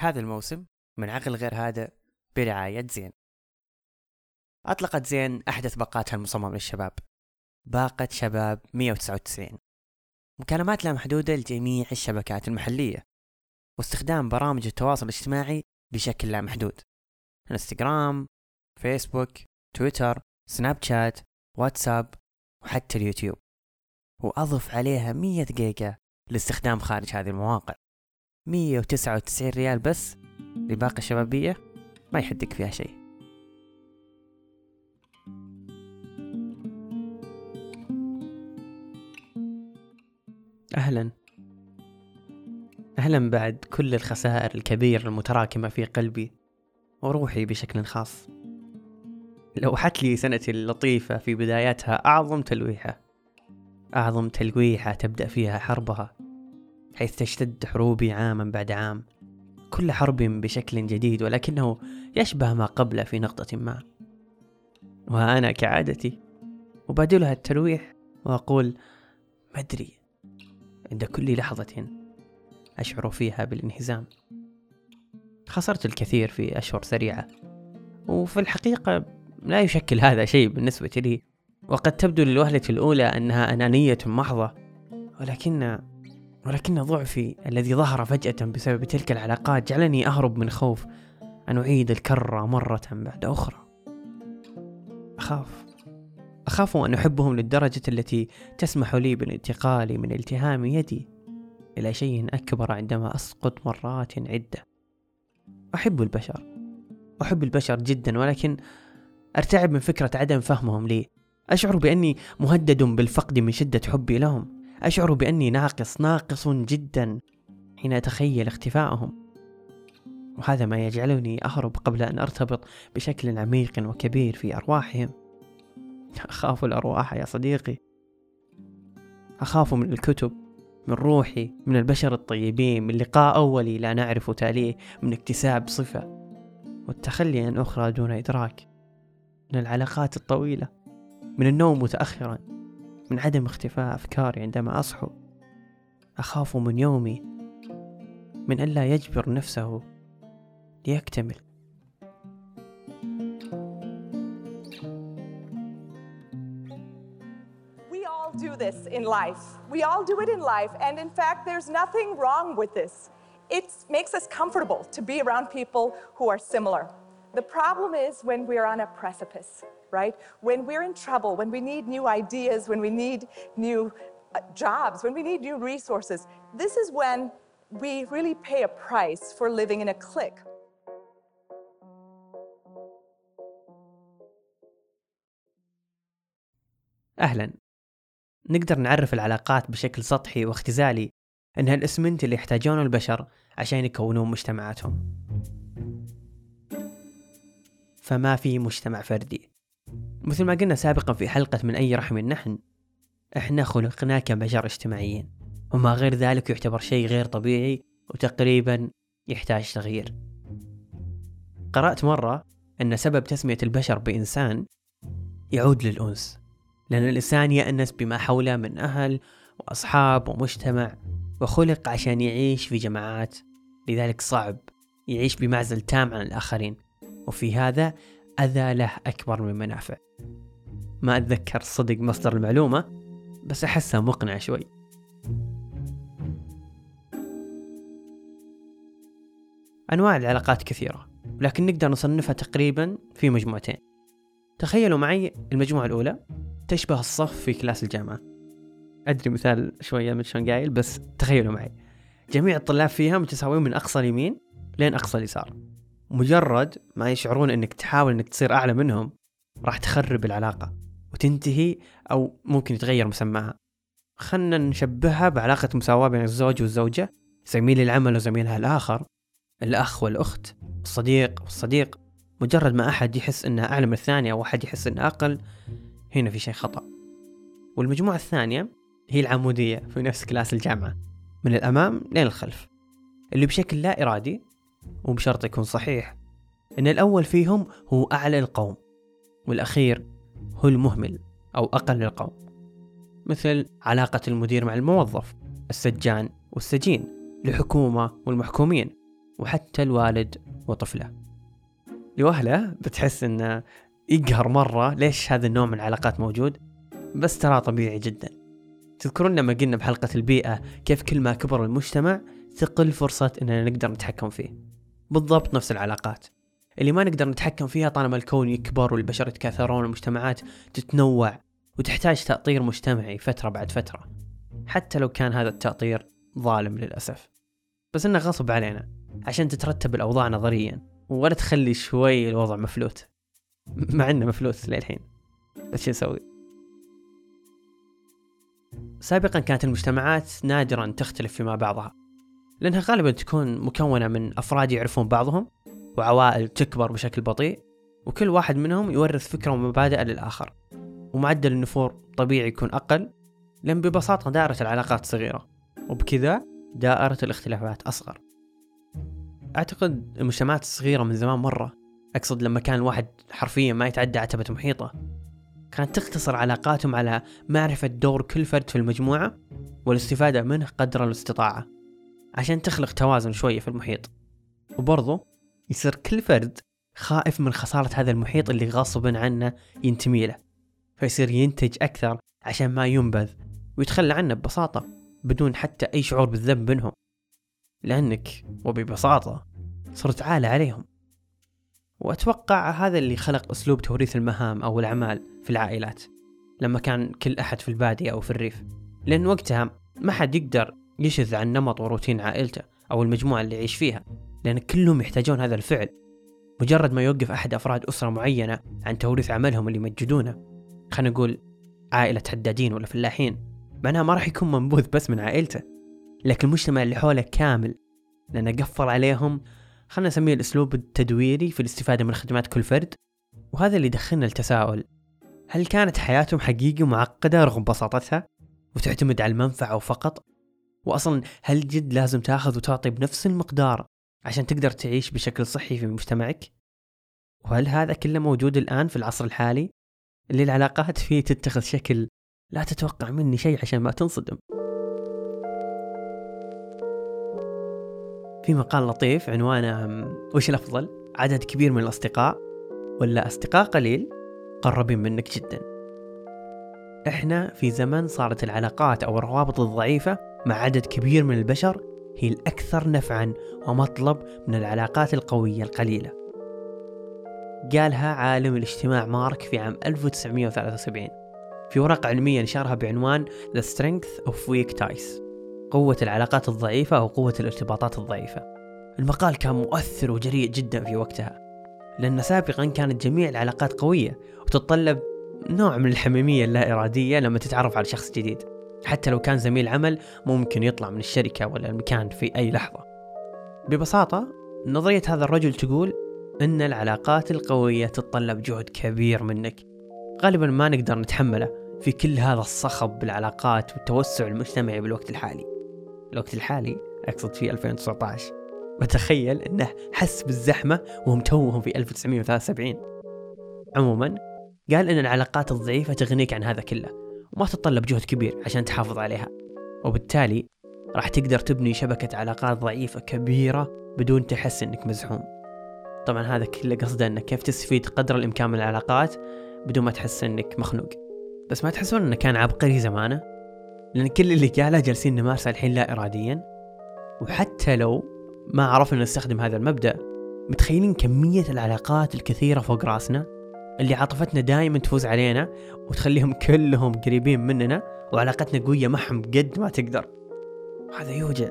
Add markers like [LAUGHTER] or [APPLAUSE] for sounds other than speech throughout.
هذا الموسم من عقل غير هذا برعاية زين. أطلقت زين أحدث باقاتها المصممة للشباب. باقة شباب 199 مكالمات لا محدودة لجميع الشبكات المحلية. واستخدام برامج التواصل الاجتماعي بشكل لا محدود. إنستغرام فيسبوك تويتر سناب شات واتساب وحتى اليوتيوب. وأضف عليها 100 جيجا لاستخدام خارج هذه المواقع. 199 ريال بس لباقة الشبابية ما يحدك فيها شيء. أهلا. أهلا بعد كل الخسائر الكبيرة المتراكمة في قلبي وروحي بشكل خاص. لوحت لي سنتي اللطيفة في بداياتها أعظم تلويحة. أعظم تلويحة تبدأ فيها حربها. حيث تشتد حروبي عاما بعد عام. كل حرب بشكل جديد ولكنه يشبه ما قبله في نقطة ما. وأنا كعادتي أبادلها التلويح وأقول ما أدري عند كل لحظة أشعر فيها بالانهزام. خسرت الكثير في أشهر سريعة. وفي الحقيقة لا يشكل هذا شيء بالنسبة لي. وقد تبدو للوهلة الأولى أنها أنانية محضة ولكن ولكن ضعفي الذي ظهر فجأة بسبب تلك العلاقات جعلني أهرب من خوف أن أعيد الكرة مرة بعد أخرى. أخاف. أخاف أن أحبهم للدرجة التي تسمح لي بالانتقال من التهام يدي إلى شيء أكبر عندما أسقط مرات عدة. أحب البشر. أحب البشر جدا ولكن أرتعب من فكرة عدم فهمهم لي. أشعر بأني مهدد بالفقد من شدة حبي لهم. أشعر بأني ناقص ناقص جدا حين أتخيل اختفائهم وهذا ما يجعلني أهرب قبل أن أرتبط بشكل عميق وكبير في أرواحهم. أخاف الأرواح يا صديقي. أخاف من الكتب من روحي من البشر الطيبين من لقاء أولي لا نعرف تاليه من اكتساب صفة. والتخلي عن أخرى دون إدراك. من العلاقات الطويلة من النوم متأخرا. من عدم اختفاء أفكاري عندما أصحو أخاف من يومي من ألا يجبر نفسه ليكتمل We all do this in life. We all do it in life. And in fact, there's nothing wrong with this. It makes us comfortable to be around people who are similar. The problem is when we're on a precipice, right? When we're in trouble, when we need new ideas, when we need new uh, jobs, when we need new resources. This is when we really pay a price for living in a clique. أهلا نقدر نعرف العلاقات بشكل سطحي واختزالي أنها الإسمنت اللي يحتاجونه البشر عشان يكونون مجتمعاتهم فما في مجتمع فردي. مثل ما قلنا سابقا في حلقة من أي رحم نحن إحنا خلقنا كبشر اجتماعيين وما غير ذلك يعتبر شيء غير طبيعي وتقريبا يحتاج تغيير. قرأت مرة أن سبب تسمية البشر بإنسان يعود للأنس لأن الإنسان يأنس بما حوله من أهل وأصحاب ومجتمع وخلق عشان يعيش في جماعات. لذلك صعب يعيش بمعزل تام عن الآخرين. وفي هذا أذى له أكبر من منافع. ما أتذكر صدق مصدر المعلومة بس أحسها مقنع شوي. أنواع العلاقات كثيرة لكن نقدر نصنفها تقريبا في مجموعتين. تخيلوا معي المجموعة الأولى تشبه الصف في كلاس الجامعة. أدري مثال شوية من شلون قايل بس تخيلوا معي. جميع الطلاب فيها متساويين من أقصى اليمين لين أقصى اليسار. مجرد ما يشعرون إنك تحاول إنك تصير أعلى منهم راح تخرب العلاقة وتنتهي أو ممكن يتغير مسماها. خلنا نشبهها بعلاقة مساواة بين الزوج والزوجة زميل العمل وزميلها الآخر الأخ والأخت الصديق والصديق. مجرد ما أحد يحس أنه أعلى من الثاني أو أحد يحس أنه أقل هنا في شيء خطأ. والمجموعة الثانية هي العمودية في نفس كلاس الجامعة من الأمام لين الخلف اللي بشكل لا إرادي وبشرط يكون صحيح. إن الأول فيهم هو أعلى القوم والأخير هو المهمل أو أقل القوم. مثل علاقة المدير مع الموظف السجان والسجين الحكومة والمحكومين وحتى الوالد وطفله. لوهلة بتحس إنه يقهر مرة ليش هذا النوع من العلاقات موجود؟ بس ترى طبيعي جدا. تذكرون لما قلنا بحلقة البيئة كيف كل ما كبر المجتمع تقل فرصة إننا نقدر نتحكم فيه. بالضبط نفس العلاقات. اللي ما نقدر نتحكم فيها طالما الكون يكبر والبشر يتكاثرون والمجتمعات تتنوع وتحتاج تأطير مجتمعي فترة بعد فترة. حتى لو كان هذا التأطير ظالم للأسف. بس إنه غصب علينا عشان تترتب الأوضاع نظريا ولا تخلي شوي الوضع مفلوت. مع إنه مفلوت للحين. بس شو نسوي؟ سابقا كانت المجتمعات نادرا تختلف فيما بعضها. لأنها غالبا تكون مكونة من أفراد يعرفون بعضهم وعوائل تكبر بشكل بطيء وكل واحد منهم يورث فكرة ومبادئ للآخر ومعدل النفور طبيعي يكون أقل لأن ببساطة دائرة العلاقات صغيرة وبكذا دائرة الاختلافات أصغر. أعتقد المجتمعات الصغيرة من زمان مرة أقصد لما كان الواحد حرفيا ما يتعدى عتبة محيطة كانت تقتصر علاقاتهم على معرفة دور كل فرد في المجموعة والاستفادة منه قدر الاستطاعة. عشان تخلق توازن شوية في المحيط. وبرضه يصير كل فرد خائف من خسارة هذا المحيط اللي غصبا عنه ينتمي له. فيصير ينتج أكثر عشان ما ينبذ ويتخلى عنه ببساطة بدون حتى أي شعور بالذنب منهم. لأنك وببساطة صرت عالة عليهم. وأتوقع هذا اللي خلق أسلوب توريث المهام أو الأعمال في العائلات لما كان كل أحد في البادية أو في الريف. لأن وقتها ما حد يقدر يشذ عن نمط وروتين عائلته أو المجموعة اللي يعيش فيها لأن كلهم يحتاجون هذا الفعل. مجرد ما يوقف أحد أفراد أسرة معينة عن توريث عملهم اللي يمجدونه خلينا نقول عائلة حدادين ولا فلاحين معناها ما راح يكون منبوذ بس من عائلته. لكن المجتمع اللي حوله كامل لأنه قفل عليهم خلنا نسميه الأسلوب التدويري في الاستفادة من خدمات كل فرد وهذا اللي يدخلنا التساؤل. هل كانت حياتهم حقيقة معقدة رغم بساطتها وتعتمد على المنفعة فقط؟ وأصلا هل جد لازم تأخذ وتعطي بنفس المقدار عشان تقدر تعيش بشكل صحي في مجتمعك؟ وهل هذا كله موجود الآن في العصر الحالي؟ اللي العلاقات فيه تتخذ شكل لا تتوقع مني شيء عشان ما تنصدم. في مقال لطيف عنوانه وش الأفضل؟ عدد كبير من الأصدقاء ولا أصدقاء قليل قربين منك جدا؟ إحنا في زمن صارت العلاقات أو الروابط الضعيفة مع عدد كبير من البشر هي الأكثر نفعا ومطلب من العلاقات القوية القليلة. قالها عالم الاجتماع مارك في عام 1973 في ورقة علمية نشرها بعنوان The Strength of Weak Ties قوة العلاقات الضعيفة أو قوة الارتباطات الضعيفة. المقال كان مؤثر وجريء جدا في وقتها لأن سابقا كانت جميع العلاقات قوية وتتطلب نوع من الحميمية اللا إرادية لما تتعرف على شخص جديد. حتى لو كان زميل عمل ممكن يطلع من الشركة ولا المكان في أي لحظة. ببساطة نظرية هذا الرجل تقول أن العلاقات القوية تتطلب جهد كبير منك. غالبا ما نقدر نتحمله في كل هذا الصخب بالعلاقات والتوسع المجتمعي بالوقت الحالي. الوقت الحالي أقصد في 2019 وتخيل أنه حس بالزحمة وهم توهم في 1973 عموما قال أن العلاقات الضعيفة تغنيك عن هذا كله. وما تتطلب جهد كبير عشان تحافظ عليها. وبالتالي راح تقدر تبني شبكة علاقات ضعيفة كبيرة بدون تحس إنك مزحوم. طبعا هذا كله قصده إنك كيف تستفيد قدر الإمكان من العلاقات بدون ما تحس إنك مخنوق. بس ما تحسون إنه كان عبقري زمانه؟ لأن كل اللي قاله جالسين نمارسه الحين لا اراديا. وحتى لو ما عرفنا نستخدم هذا المبدأ متخيلين كمية العلاقات الكثيرة فوق رأسنا؟ اللي عاطفتنا دائما تفوز علينا وتخليهم كلهم قريبين مننا وعلاقتنا قوية معهم قد ما تقدر. هذا يوجع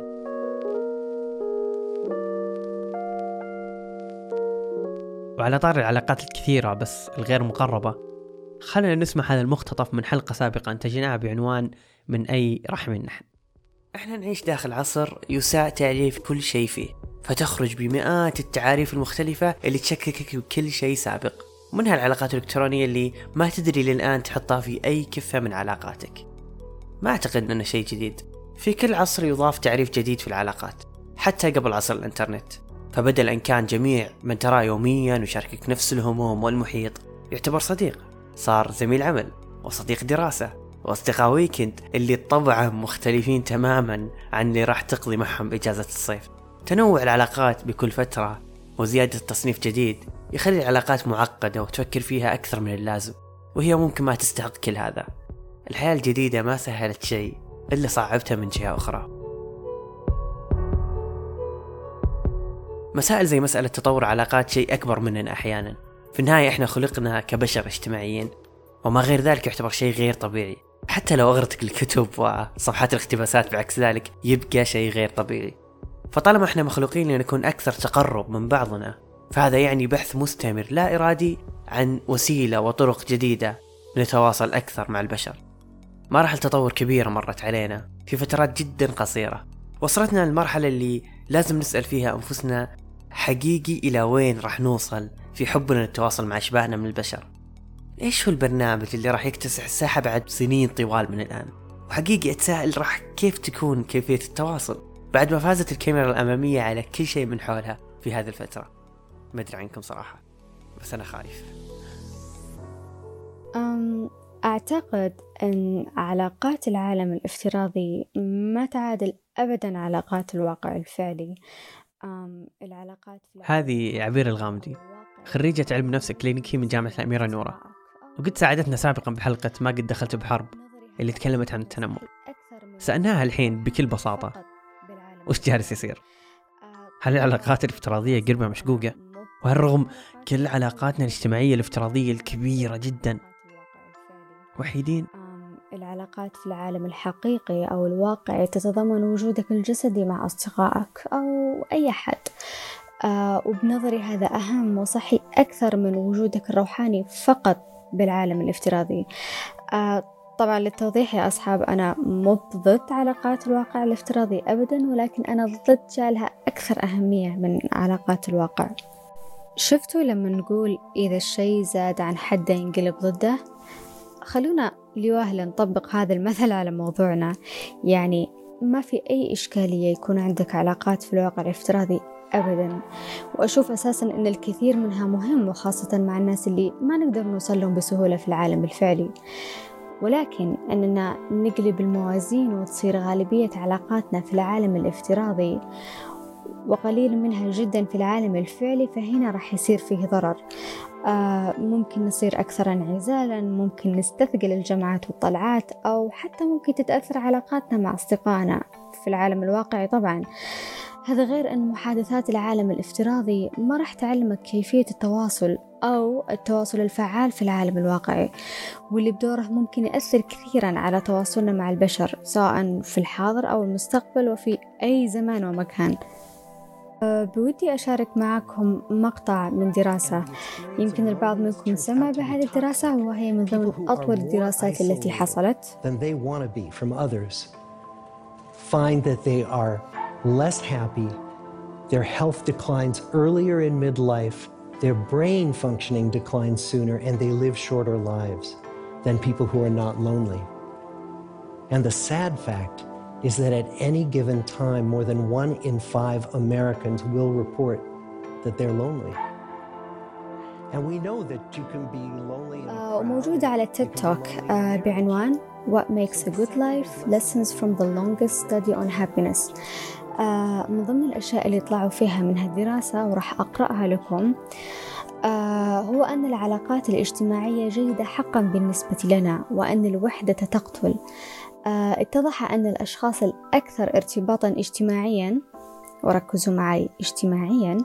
وعلى طار العلاقات الكثيرة بس الغير مقربة خلينا نسمع هذا المقتطف من حلقة سابقة انتجناها بعنوان من أي رحم نحن. إحنا نعيش داخل عصر يساء تعريف كل شيء فيه فتخرج بمئات التعاريف المختلفة اللي تشككك بكل شيء سابق. ومنها العلاقات الإلكترونية اللي ما تدري للآن تحطها في أي كفة من علاقاتك. ما أعتقد أنه شيء جديد. في كل عصر يضاف تعريف جديد في العلاقات حتى قبل عصر الإنترنت. فبدل أن كان جميع من تراه يوميا ويشاركك نفس الهموم والمحيط يعتبر صديق. صار زميل عمل وصديق دراسة وأصدقاء ويكند اللي طبعا مختلفين تماما عن اللي راح تقضي معهم إجازة الصيف. تنوع العلاقات بكل فترة وزيادة تصنيف جديد يخلي العلاقات معقدة وتفكر فيها أكثر من اللازم وهي ممكن ما تستحق كل هذا. الحياة الجديدة ما سهلت شيء إلا صعبتها من جهة أخرى. مسائل زي مسألة تطور علاقات شيء أكبر مننا أحيانا. في النهاية إحنا خلقنا كبشر اجتماعيين وما غير ذلك يعتبر شيء غير طبيعي. حتى لو أغرتك الكتب وصفحات الاقتباسات بعكس ذلك يبقى شيء غير طبيعي. فطالما إحنا مخلوقين لنكون أكثر تقرب من بعضنا فهذا يعني بحث مستمر لا إرادي عن وسيلة وطرق جديدة لنتواصل أكثر مع البشر. مراحل تطور كبيرة مرت علينا في فترات جدا قصيرة. وصلتنا للمرحلة اللي لازم نسأل فيها أنفسنا حقيقي إلى وين راح نوصل في حبنا للتواصل مع أشباهنا من البشر. إيش هو البرنامج اللي راح يكتسح الساحة بعد سنين طوال من الآن؟ وحقيقي أتساءل راح كيف تكون كيفية التواصل؟ بعد ما فازت الكاميرا الأمامية على كل شيء من حولها في هذه الفترة. ما أدري عنكم صراحة بس أنا خايف. أم أعتقد أن علاقات العالم الافتراضي ما تعادل أبدا علاقات الواقع الفعلي. أم العلاقات في هذه عبير الغامدي خريجة علم نفس كلينيكي من جامعة الأميرة نورة. وقد ساعدتنا سابقا بحلقة ما قد دخلت بحرب اللي تكلمت عن التنمر. سألناها الحين بكل بساطة. وش جالس يصير؟ هل العلاقات الافتراضية قربة مشقوقة؟ وهل رغم كل علاقاتنا الاجتماعية الافتراضية الكبيرة جدا وحيدين؟ العلاقات في العالم الحقيقي أو الواقعي تتضمن وجودك الجسدي مع أصدقائك أو أي أحد آه وبنظري هذا أهم وصحي أكثر من وجودك الروحاني فقط بالعالم الافتراضي آه طبعا للتوضيح يا أصحاب أنا مو ضد علاقات الواقع الافتراضي أبدا ولكن أنا ضد جعلها أكثر أهمية من علاقات الواقع. شفتوا لما نقول إذا الشيء زاد عن حده ينقلب ضده؟ خلونا ليواهلا نطبق هذا المثل على موضوعنا. يعني ما في أي إشكالية يكون عندك علاقات في الواقع الافتراضي أبدا. وأشوف أساسا أن الكثير منها مهم وخاصة مع الناس اللي ما نقدر نوصل لهم بسهولة في العالم الفعلي. ولكن أننا نقلب الموازين وتصير غالبية علاقاتنا في العالم الافتراضي وقليل منها جدا في العالم الفعلي فهنا راح يصير فيه ضرر. آه ممكن نصير أكثر انعزالا ممكن نستثقل الجمعات والطلعات أو حتى ممكن تتأثر علاقاتنا مع أصدقائنا في العالم الواقعي طبعا. هذا غير أن محادثات العالم الافتراضي ما راح تعلمك كيفية التواصل أو التواصل الفعال في العالم الواقعي واللي بدوره ممكن يأثر كثيرا على تواصلنا مع البشر سواء في الحاضر أو المستقبل وفي أي زمان ومكان. بودي أشارك معكم مقطع من دراسة. يمكن البعض منكم سمع بهذه الدراسة وهي من ضمن أطول الدراسات التي حصلت. find that they are less happy, their health declines earlier in midlife, their brain functioning declines sooner, and they live shorter lives than people who are not lonely. And the sad fact is that at any given time, more than one in five Americans will report that they're lonely. And we know that you can be lonely in a crowd. موجودة على تيك توك بعنوان What makes a good life? Lessons from the longest study on happiness. آه من ضمن الأشياء اللي طلعوا فيها من هالدراسة وراح أقرأها لكم آه هو أن العلاقات الاجتماعية جيدة حقا بالنسبة لنا وأن الوحدة تقتل. آه اتضح أن الأشخاص الأكثر ارتباطا اجتماعيا وركزوا معي اجتماعيا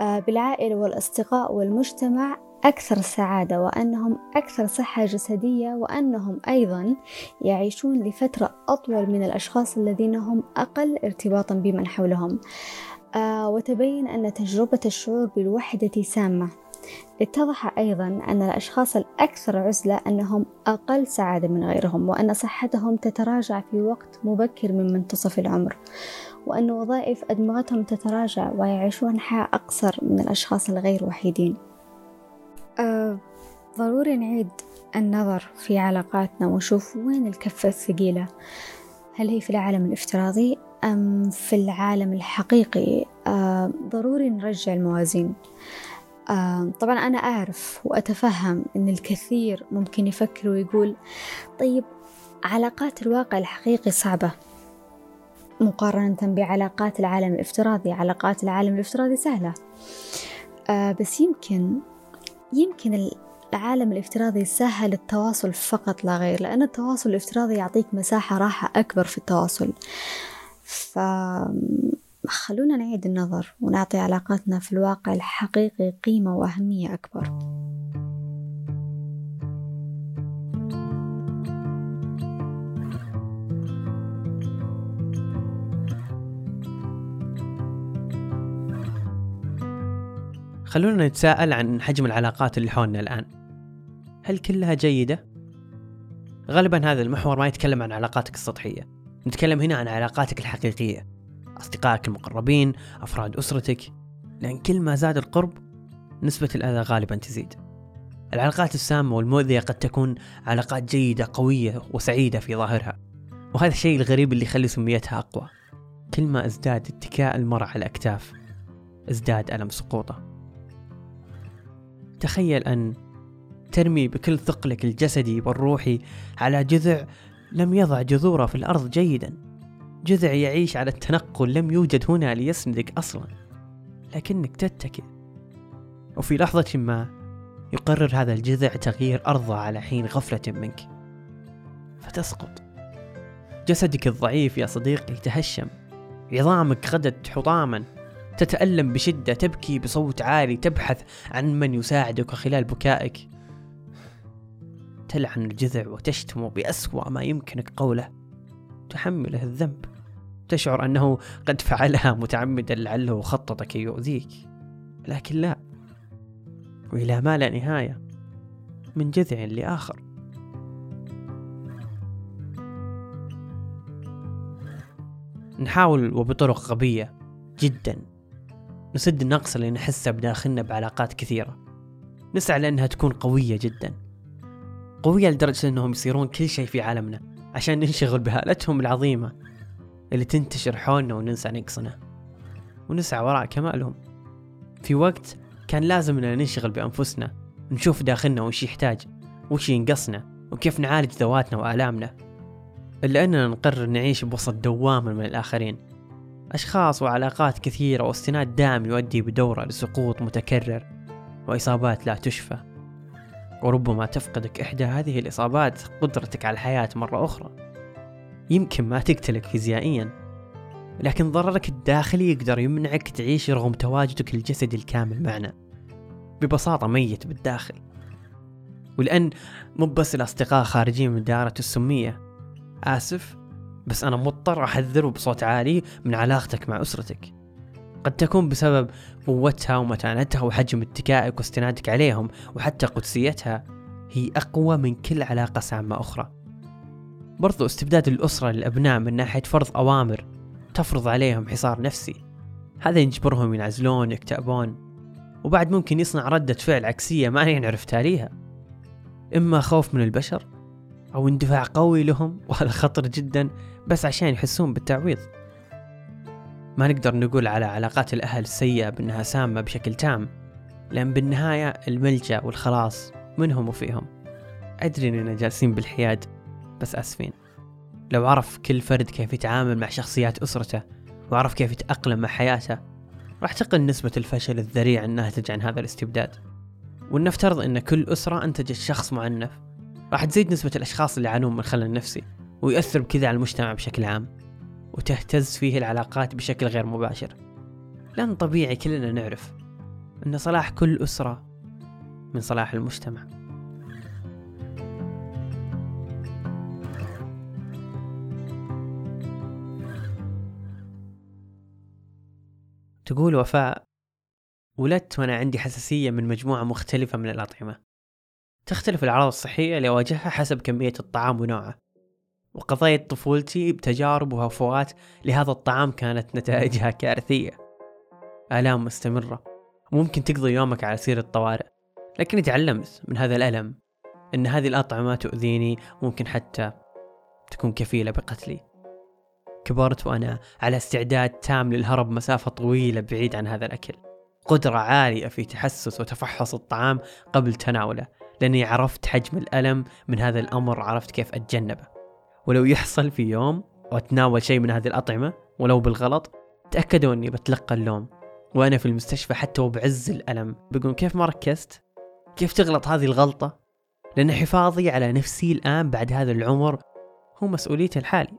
بالعائلة والأصدقاء والمجتمع أكثر سعادة وأنهم أكثر صحة جسدية وأنهم أيضا يعيشون لفترة أطول من الأشخاص الذين هم أقل ارتباطا بمن حولهم. آه وتبين أن تجربة الشعور بالوحدة سامة. اتضح أيضا أن الأشخاص الأكثر عزلة أنهم أقل سعادة من غيرهم وأن صحتهم تتراجع في وقت مبكر من منتصف العمر وأن وظائف أدمغتهم تتراجع ويعيشون حياة أقصر من الأشخاص الغير وحيدين. أه ضروري نعيد النظر في علاقاتنا ونشوف وين الكفة الثقيلة. هل هي في العالم الافتراضي أم في العالم الحقيقي؟ أه ضروري نرجع الموازين. أه طبعا أنا أعرف وأتفهم أن الكثير ممكن يفكر ويقول طيب علاقات الواقع الحقيقي صعبة. مقارنة بعلاقات العالم الافتراضي علاقات العالم الافتراضي سهلة. آه بس يمكن يمكن العالم الافتراضي سهل التواصل فقط لا غير لأن التواصل الافتراضي يعطيك مساحة راحة أكبر في التواصل. فخلونا نعيد النظر ونعطي علاقاتنا في الواقع الحقيقي قيمة وأهمية أكبر. خلونا نتساءل عن حجم العلاقات اللي حولنا الآن. هل كلها جيدة؟ غالبا هذا المحور ما يتكلم عن علاقاتك السطحية. نتكلم هنا عن علاقاتك الحقيقية. أصدقائك المقربين أفراد أسرتك. لأن كل ما زاد القرب نسبة الأذى غالبا تزيد. العلاقات السامة والمؤذية قد تكون علاقات جيدة قوية وسعيدة في ظاهرها. وهذا الشيء الغريب اللي يخلي سميتها أقوى. كل ما ازداد اتكاء المرء على الأكتاف ازداد ألم سقوطه. تخيل أن ترمي بكل ثقلك الجسدي والروحي على جذع لم يضع جذوره في الأرض جيدا. جذع يعيش على التنقل لم يوجد هنا ليسندك أصلا لكنك تتكئ. وفي لحظة ما يقرر هذا الجذع تغيير أرضه على حين غفلة منك. فتسقط. جسدك الضعيف يا صديقي تهشم. عظامك غدت حطاما. تتألم بشدة تبكي بصوت عالي تبحث عن من يساعدك خلال بكائك. تلعن الجذع وتشتم بأسوأ ما يمكنك قوله. تحمله الذنب. تشعر أنه قد فعلها متعمدا لعله خطط كي يؤذيك. لكن لا. وإلى ما لا نهاية. من جذع لآخر. نحاول وبطرق غبية جدا. نسد النقص اللي نحسه بداخلنا بعلاقات كثيرة. نسعى لأنها تكون قوية جدا. قوية لدرجة أنهم يصيرون كل شيء في عالمنا عشان ننشغل بهالتهم العظيمة اللي تنتشر حولنا وننسى نقصنا. ونسعى وراء كمالهم. في وقت كان لازم أننا ننشغل بأنفسنا نشوف داخلنا وش يحتاج وش ينقصنا وكيف نعالج ذواتنا وآلامنا. إلا أننا نقرر نعيش بوسط دوامة من الآخرين. أشخاص وعلاقات كثيرة واستناد دائم يؤدي بدورة لسقوط متكرر وإصابات لا تشفى. وربما تفقدك إحدى هذه الإصابات قدرتك على الحياة مرة أخرى. يمكن ما تقتلك فيزيائيا لكن ضررك الداخلي يقدر يمنعك تعيش رغم تواجدك الجسدي الكامل معنا ببساطة ميت بالداخل. ولأن مو بس الأصدقاء خارجين من دائرة السمية. آسف بس أنا مضطر أحذر بصوت عالي من علاقتك مع أسرتك. قد تكون بسبب قوتها ومتانتها وحجم اتكائك واستنادك عليهم وحتى قدسيتها هي أقوى من كل علاقة سامة أخرى. برضو استبداد الأسرة للأبناء من ناحية فرض أوامر تفرض عليهم حصار نفسي. هذا يجبرهم ينعزلون يكتئبون وبعد ممكن يصنع ردة فعل عكسية ما ينعرف تاليها. إما خوف من البشر أو اندفاع قوي لهم [LAUGHS] وهذا خطر جدا بس عشان يحسون بالتعويض. ما نقدر نقول على علاقات الأهل السيئة بأنها سامة بشكل تام لأن بالنهاية الملجأ والخلاص منهم وفيهم. أدري إننا جالسين بالحياد بس أسفين. لو عرف كل فرد كيف يتعامل مع شخصيات أسرته وعرف كيف يتأقلم مع حياته راح تقل نسبة الفشل الذريع الناتج عن هذا الاستبداد. ولنفترض أن كل أسرة أنتجت شخص معنف راح تزيد نسبة الأشخاص اللي يعانون من خلل نفسي ويؤثر بكذا على المجتمع بشكل عام وتهتز فيه العلاقات بشكل غير مباشر. لأن طبيعي كلنا نعرف أن صلاح كل أسرة من صلاح المجتمع. تقول وفاء ولدت وأنا عندي حساسية من مجموعة مختلفة من الأطعمة. تختلف الأعراض الصحية اللي أواجهها حسب كمية الطعام ونوعه. وقضيت طفولتي بتجارب وهفوات لهذا الطعام كانت نتائجها كارثية. آلام مستمرة. وممكن تقضي يومك على سير الطوارئ. لكني تعلمت من هذا الألم أن هذه الأطعمة تؤذيني ممكن حتى تكون كفيلة بقتلي. كبرت وأنا على استعداد تام للهرب مسافة طويلة بعيد عن هذا الأكل. قدرة عالية في تحسس وتفحص الطعام قبل تناوله. لأني عرفت حجم الألم من هذا الأمر عرفت كيف أتجنبه. ولو يحصل في يوم وأتناول شيء من هذه الأطعمة ولو بالغلط تأكدوا أني بتلقى اللوم. وأنا في المستشفى حتى وبعز الألم. بقول كيف ما ركزت؟ كيف تغلط هذه الغلطة؟ لأن حفاظي على نفسي الآن بعد هذا العمر هو مسؤوليتي الحالي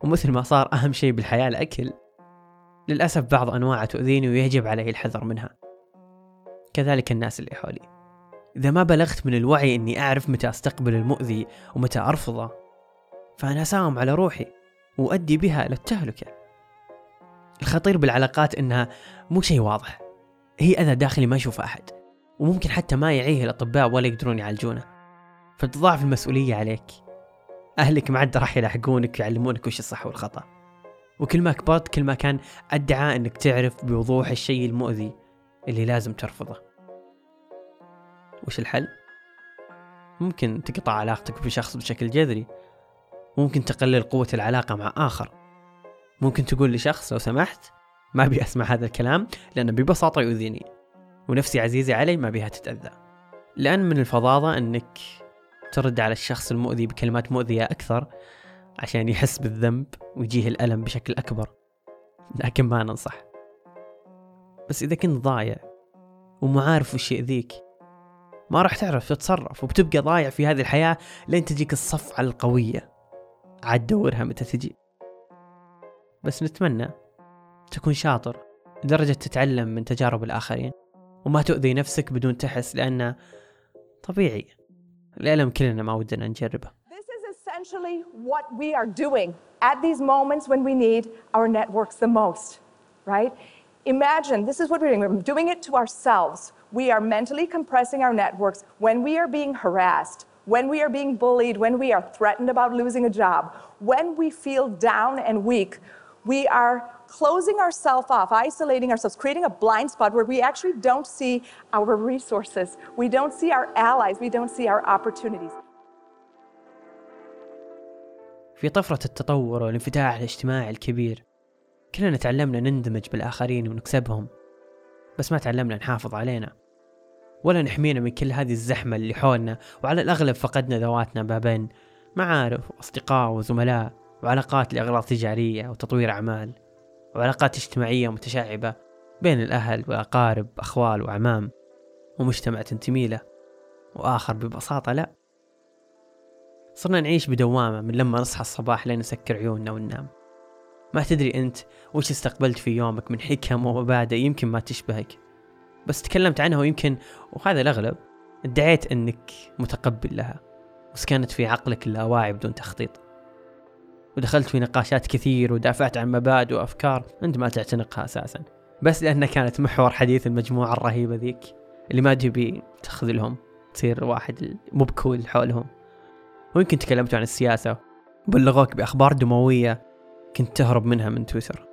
ومثل ما صار أهم شيء بالحياة الأكل للأسف بعض أنواعها تؤذيني ويجب علي الحذر منها. كذلك الناس اللي حولي. إذا ما بلغت من الوعي إني أعرف متى أستقبل المؤذي ومتى أرفضه فأنا أساوم على روحي وأؤدي بها إلى التهلكة. الخطير بالعلاقات إنها مو شيء واضح. هي أذى داخلي ما يشوفه أحد وممكن حتى ما يعيه الأطباء ولا يقدرون يعالجونه. فتضاعف المسؤولية عليك. أهلك ما عاد راح يلاحقونك ويعلمونك وش الصح والخطأ. وكل ما كبرت كل ما كان أدعى أنك تعرف بوضوح الشيء المؤذي اللي لازم ترفضه. وش الحل؟ ممكن تقطع علاقتك بشخص بشكل جذري. ممكن تقلل قوة العلاقة مع آخر. ممكن تقول لشخص لو سمحت ما أبي أسمع هذا الكلام لأنه ببساطة يؤذيني. ونفسي عزيزة علي ما بيها تتأذى. لأن من الفظاظة أنك ترد على الشخص المؤذي بكلمات مؤذية أكثر عشان يحس بالذنب ويجيه الألم بشكل أكبر. لكن ما ننصح. بس إذا كنت ضايع ومو عارف وش يأذيك ما راح تعرف تتصرف وبتبقى ضايع في هذه الحياة لين تجيك الصفعة القوية عاد دورها متى تجي بس نتمنى تكون شاطر لدرجة تتعلم من تجارب الآخرين وما تؤذي نفسك بدون تحس لأنه طبيعي الألم كلنا ما ودنا نجربه This is essentially what we are doing at these moments when we need our networks the most, right? Imagine this is what we're doing. We're doing it to ourselves. We are mentally compressing our networks when we are being harassed, when we are being bullied, when we are threatened about losing a job, when we feel down and weak. We are closing ourselves off, isolating ourselves, creating a blind spot where we actually don't see our resources, we don't see our allies, we don't see our opportunities. في طفرة التطور والانفتاح الاجتماعي الكبير كلنا تعلمنا نندمج بالآخرين ونكسبهم بس ما تعلمنا نحافظ علينا. ولا نحمينا من كل هذه الزحمة اللي حولنا وعلى الأغلب فقدنا ذواتنا ما بين معارف وأصدقاء وزملاء وعلاقات لأغراض تجارية وتطوير أعمال وعلاقات اجتماعية متشعبة بين الأهل والأقارب أخوال وأعمام ومجتمع تنتمي له وآخر ببساطة لا. صرنا نعيش بدوامة من لما نصحى الصباح لين نسكر عيوننا وننام. ما تدري أنت وش استقبلت في يومك من حكم ومبادئ يمكن ما تشبهك. بس تكلمت عنها ويمكن وهذا الأغلب ادعيت أنك متقبل لها وسكنت في عقلك اللاواعي بدون تخطيط. ودخلت في نقاشات كثير ودافعت عن مبادئ وأفكار أنت ما تعتنقها أساسا. بس لأنها كانت محور حديث المجموعة الرهيبة ذيك اللي ما تبي تخذلهم تصير واحد مو بكول حولهم. ويمكن تكلمتوا عن السياسة وبلغوك بأخبار دموية كنت تهرب منها من تويتر.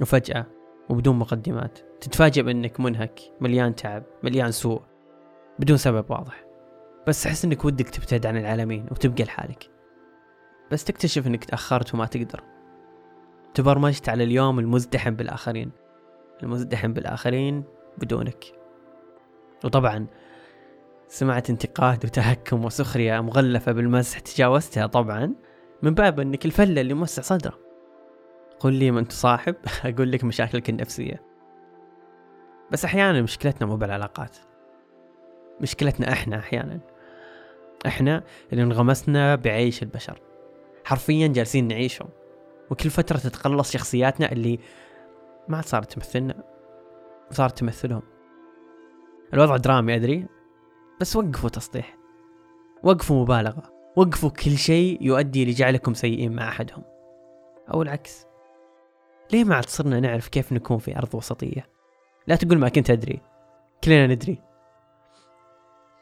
وفجأة وبدون مقدمات تتفاجأ بأنك منهك مليان تعب مليان سوء بدون سبب واضح. بس تحس إنك ودك تبتعد عن العالمين وتبقى لحالك. بس تكتشف إنك تأخرت وما تقدر. تبرمجت على اليوم المزدحم بالآخرين المزدحم بالآخرين بدونك. وطبعا سمعت انتقاد وتهكم وسخرية مغلفة بالمزح تجاوزتها طبعا. من باب إنك الفلة اللي موسع صدره. قل لي من تصاحب [LAUGHS] أقول لك مشاكلك النفسية. بس أحيانا مشكلتنا مو بالعلاقات. مشكلتنا إحنا أحيانا. إحنا اللي انغمسنا بعيش البشر. حرفيا جالسين نعيشهم. وكل فترة تتقلص شخصياتنا اللي ما صارت تمثلنا. صارت تمثلهم. الوضع درامي أدري. بس وقفوا تسطيح وقفوا مبالغة. وقفوا كل شيء يؤدي لجعلكم سيئين مع أحدهم. أو العكس. ليه ما عاد صرنا نعرف كيف نكون في أرض وسطية؟ لا تقول ما كنت أدري. كلنا ندري.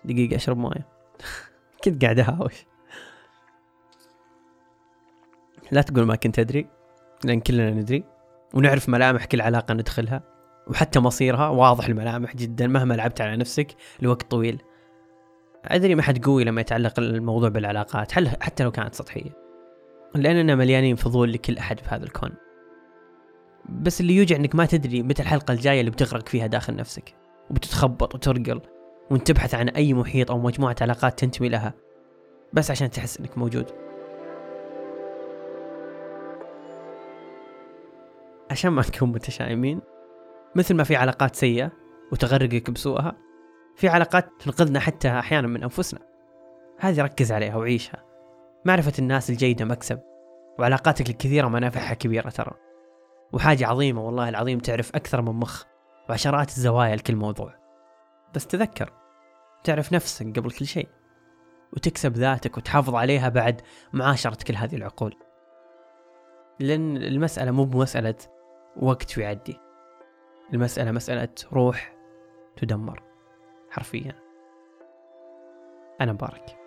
دقيقة أشرب موية. [LAUGHS] كنت قاعد أهاوش. لا تقول ما كنت أدري لأن كلنا ندري. ونعرف ملامح كل علاقة ندخلها. وحتى مصيرها واضح الملامح جدا مهما لعبت على نفسك لوقت طويل. أدري ما حد قوي لما يتعلق الموضوع بالعلاقات حتى لو كانت سطحية؟ لأننا مليانين فضول لكل أحد في هذا الكون. بس اللي يوجع إنك ما تدري متى الحلقة الجاية اللي بتغرق فيها داخل نفسك وبتتخبط وترقل وانت تبحث عن أي محيط أو مجموعة علاقات تنتمي لها بس عشان تحس إنك موجود. عشان ما نكون متشائمين مثل ما في علاقات سيئة وتغرقك بسوءها في علاقات تنقذنا حتى أحيانا من أنفسنا. هذه ركز عليها وعيشها. معرفة الناس الجيدة مكسب وعلاقاتك الكثيرة منافعها كبيرة ترى. وحاجة عظيمة والله العظيم تعرف أكثر من مخ وعشرات الزوايا لكل موضوع. بس تذكر تعرف نفسك قبل كل شيء وتكسب ذاتك وتحافظ عليها بعد معاشرة كل هذه العقول. لأن المسألة مو بمسألة وقت ويعدي المسألة مسألة روح تدمر. حرفيا. أنا مبارك.